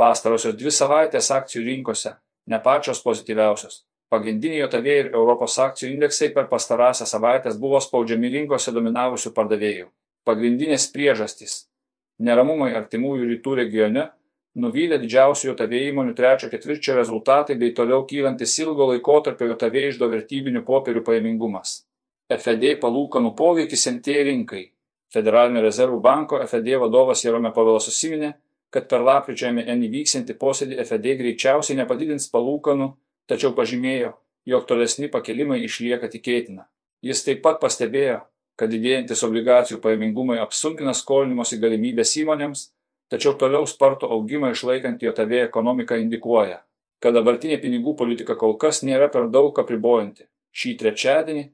Pastarosios dvi savaitės akcijų rinkose ne pačios pozityviausios. Pagrindiniai JOTV ir Europos akcijų indeksai per pastarąsias savaitės buvo spaudžiami rinkose dominavusių pardavėjų. Pagrindinės priežastys - neramumai artimųjų rytų regione nuvylė didžiausių JOTV įmonių trečio ketvirčio rezultatai bei toliau kylantis ilgo laikotarpio JOTV išdo vertybinių popierių pajamingumas. FED palūkanų poveikis NT rinkai. Federalinio rezervų banko FED vadovas Jerome Pavelas užsiminė, kad per lapkričio MN įvyksiantį posėdį FED greičiausiai nepadidins palūkanų, tačiau pažymėjo, jog tolesni pakelimai išlieka tikėtina. Jis taip pat pastebėjo, kad didėjantis obligacijų pajamingumai apsunkina skolinimosi galimybės įmonėms, tačiau toliau spartų augimą išlaikant JOTV ekonomiką indikuoja, kad dabartinė pinigų politika kol kas nėra per daug apribojanti. Šį trečiadienį,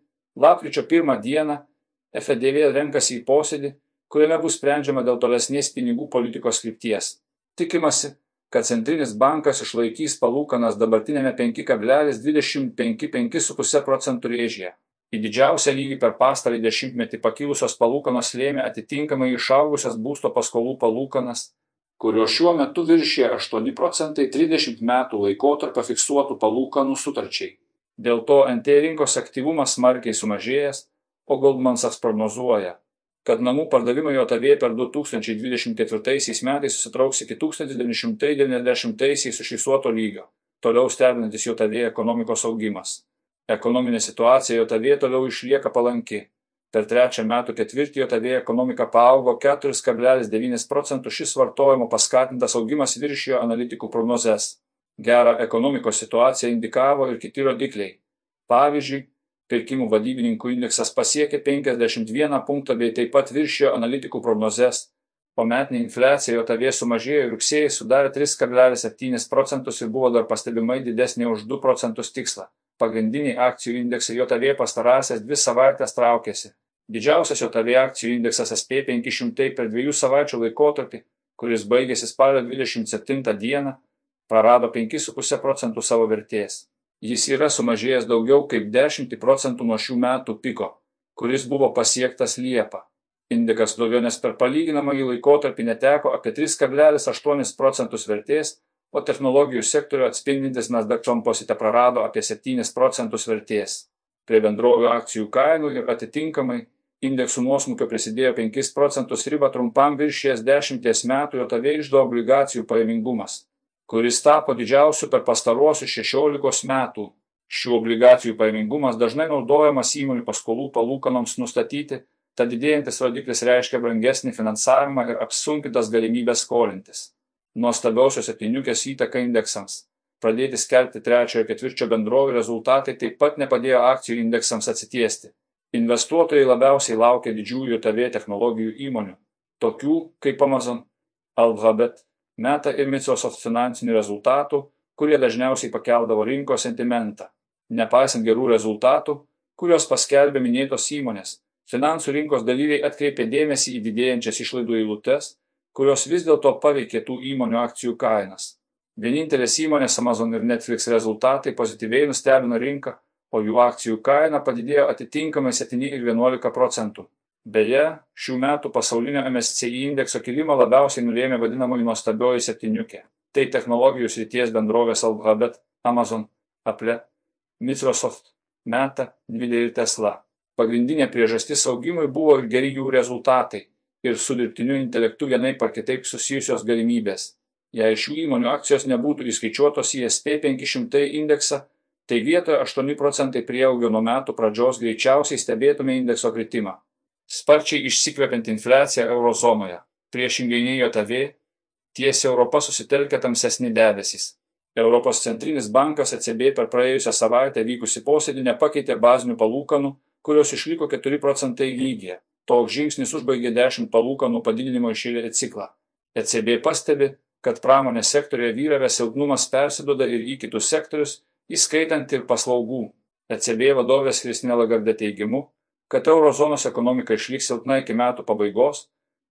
lapkričio pirmą dieną, FEDV renkasi į posėdį, kuriame bus sprendžiama dėl tolesnės pinigų politikos krypties. Tikimasi, kad centrinis bankas išlaikys palūkanas dabartinėme 5,25-5,5 procentų rėžyje. Į didžiausią lygį per pastarąjį dešimtmetį pakilusios palūkanos lėmė atitinkamai išaugusias būsto paskolų palūkanas, kurios šiuo metu viršė 8 procentai 30 metų laikotarpio fiksuotų palūkanų sutarčiai. Dėl to NT rinkos aktyvumas smarkiai sumažėjęs, o Goldmansas prognozuoja, kad namų pardavimai JOTV per 2024 metais susitrauks iki 1990 užfiksuoto lygio, toliau stebinantis JOTV ekonomikos augimas. Ekonominė situacija JOTV toliau išlieka palanki. Per trečią metų ketvirtį JOTV ekonomika paaugo 4,9 procentų, šis vartojimo paskatintas augimas viršijo analitikų prognozes. Gerą ekonomikos situaciją indikavo ir kiti rodikliai. Pavyzdžiui, pirkimų vadybininkų indeksas pasiekė 51 punktą bei taip pat viršijo analitikų prognozes, o metinė infliacija JOTV sumažėjo ir rugsėjai sudarė 3,7 procentus ir buvo dar pastebimai didesnė už 2 procentus tikslą. Pagrindiniai akcijų indeksai JOTV pastarąsias dvi savaitės traukėsi. Didžiausias JOTV akcijų indeksas SP 500 per dviejų savaičių laikotarpį, kuris baigėsi spalio 27 dieną, prarado 5,5 procentų savo vertės jis yra sumažėjęs daugiau kaip 10 procentų nuo šių metų piko, kuris buvo pasiektas Liepą. Indekas Dovionės per palyginamąjį laikotarpį neteko apie 3,8 procentus vertės, o technologijų sektorių atspindintis Nasdaq tromposite prarado apie 7 procentus vertės. Prie bendrovių akcijų kainų ir atitinkamai indeksų nuosmukio prisidėjo 5 procentus riba trumpam viršės 10 metų JOTV išdo obligacijų pajamingumas kuris tapo didžiausiu per pastaruosius 16 metų. Šių obligacijų pajamingumas dažnai naudojamas įmonių paskolų palūkanoms nustatyti, tad didėjantis rodiklis reiškia brangesnį finansavimą ir apsunkintas galimybės skolintis. Nuostabiausios septyniukės įtaka indeksams. Pradėti skelbti trečiojo ketvirčio bendrovių rezultatai taip pat nepadėjo akcijų indeksams atsitiesti. Investuotojai labiausiai laukia didžiųjų TV technologijų įmonių, tokių kaip Amazon, Alphabet, Meta Microsoft finansinių rezultatų, kurie dažniausiai pakeldavo rinkos sentimentą. Nepaisant gerų rezultatų, kuriuos paskelbė minėtos įmonės, finansų rinkos dalyviai atkreipė dėmesį į didėjančias išlaidų eilutes, kurios vis dėlto paveikė tų įmonių akcijų kainas. Vienintelės įmonės Amazon ir Netflix rezultatai pozityviai nustebino rinką, o jų akcijų kaina padidėjo atitinkamai 7 ir 11 procentų. Beje, šių metų pasaulinio MSCI indekso kilimą labiausiai nulėmė vadinamoji nuostabioji septyniukė. Tai technologijų srities bendrovės Alphabet, Amazon, Apple, Microsoft, Meta, Nvidia ir Tesla. Pagrindinė priežastis augimui buvo geri jų rezultatai ir su dirbtiniu intelektu vienai par kitaip susijusios galimybės. Jei šių įmonių akcijos nebūtų įskaičiuotos į SP 500 indeksą, tai vietoje 8 procentai prieaugio nuo metų pradžios greičiausiai stebėtume indekso kritimą sparčiai išsikvepianti infliacija eurozonoje. Priešingai nei JOTV, ties Europa susitelkia tamsesni debesys. Europos centrinis bankas ECB per praėjusią savaitę vykusi posėdį nepakeitė bazinių palūkanų, kurios išliko 4 procentai lygyje. Toks žingsnis užbaigė 10 palūkanų padidinimo išėlė ciklą. ECB pastebi, kad pramonės sektorėje vyravę silpnumas persiduoda ir į kitus sektorius, įskaitant ir paslaugų. ECB vadovės Kristina Lagardė teigimu, kad eurozonos ekonomika išliks silpna iki metų pabaigos,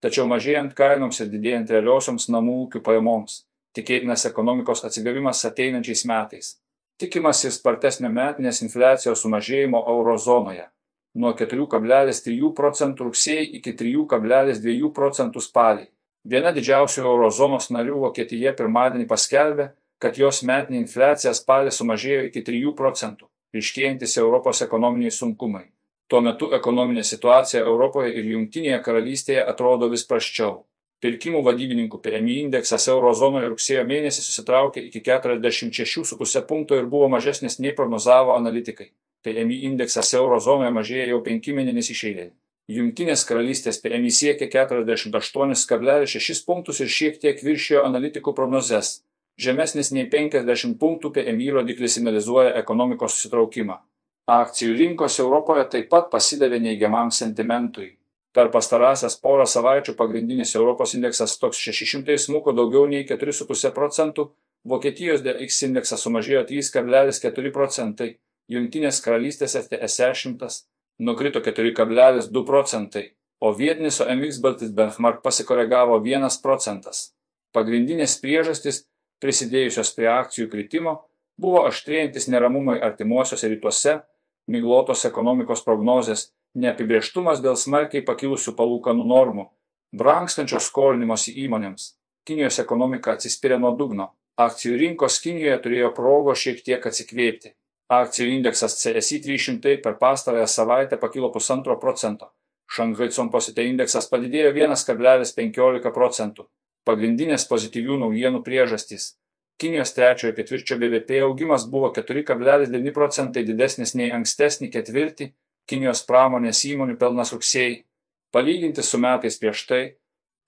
tačiau mažėjant kainoms ir didėjant realiosioms namų ūkių pajamoms, tikėtinas ekonomikos atsigavimas ateinančiais metais. Tikimasi spartesnio metinės infliacijos sumažėjimo eurozonoje nuo 4,3 procentų rugsėjai iki 3,2 procentų spalį. Viena didžiausių eurozonos narių Vokietija pirmadienį paskelbė, kad jos metinė infliacija spalį sumažėjo iki 3 procentų, ryškėjantis Europos ekonominiai sunkumai. Tuo metu ekonominė situacija Europoje ir Junktinėje karalystėje atrodo vis praščiau. Pirkimų vadybininkų PMI indeksas eurozonoje rugsėjo mėnesį susitraukė iki 46,5 punkto ir buvo mažesnis nei prognozavo analitikai. PMI indeksas eurozonoje mažėja jau penki mėnesiai iš eilės. Junktinės karalystės PMI siekia 48,6 punktus ir šiek tiek viršijo analitikų prognozes žemesnis nei 50 punktų PMI rodiklis signalizuoja ekonomikos susitraukimą. Akcijų rinkos Europoje taip pat pasidavė neigiamam sentimentui. Per pastarąsias porą savaičių pagrindinis Europos indeksas toks 600 smuko daugiau nei 4,5 procentų, Vokietijos DX indeksas sumažėjo 3,4 procentai, Junktinės karalystės FTSE 100 nukrito 4,2 procentai, o vietinis OMX Baltis benchmark pasikoregavo 1 procentas. Pagrindinės priežastys prisidėjusios prie akcijų kritimo buvo aštrėjantis neramumai artimuosiuose rytuose, miglotos ekonomikos prognozės, neapibrieštumas dėl smarkiai pakilusių palūkanų normų, brangstančio skolinimosi įmonėms. Kinijos ekonomika atsispyrė nuo dugno. Akcijų rinkos Kinijoje turėjo progo šiek tiek atsikvėpti. Akcijų indeksas CSI 300 per pastarąją savaitę pakilo pusantro procento. Šanghai Composite indeksas padidėjo 1,15 procentų pagrindinės pozityvių naujienų priežastys. Kinijos trečiojo ketvirčio BVP augimas buvo 4,9 procentai didesnis nei ankstesnį ketvirtį, Kinijos pramonės įmonių pelnas rugsėjai, palyginti su metais prieš tai,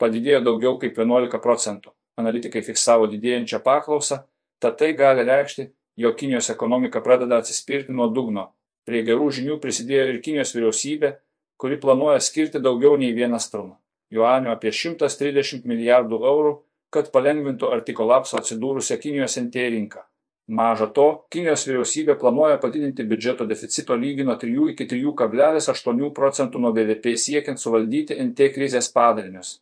padidėjo daugiau kaip 11 procentų. Analitikai fiksavo didėjančią paklausą, tad tai gali reikšti, jog Kinijos ekonomika pradeda atsispirti nuo dugno. Prie gerų žinių prisidėjo ir Kinijos vyriausybė, kuri planuoja skirti daugiau nei vieną strumą juanių apie 130 milijardų eurų, kad palengvintų arti kolapso atsidūrusią Kinijos NT rinką. Maža to, Kinijos vyriausybė planuoja padidinti biudžeto deficito lygį nuo 3 iki 3,8 procentų nuo BVP siekiant suvaldyti NT krizės padarinius.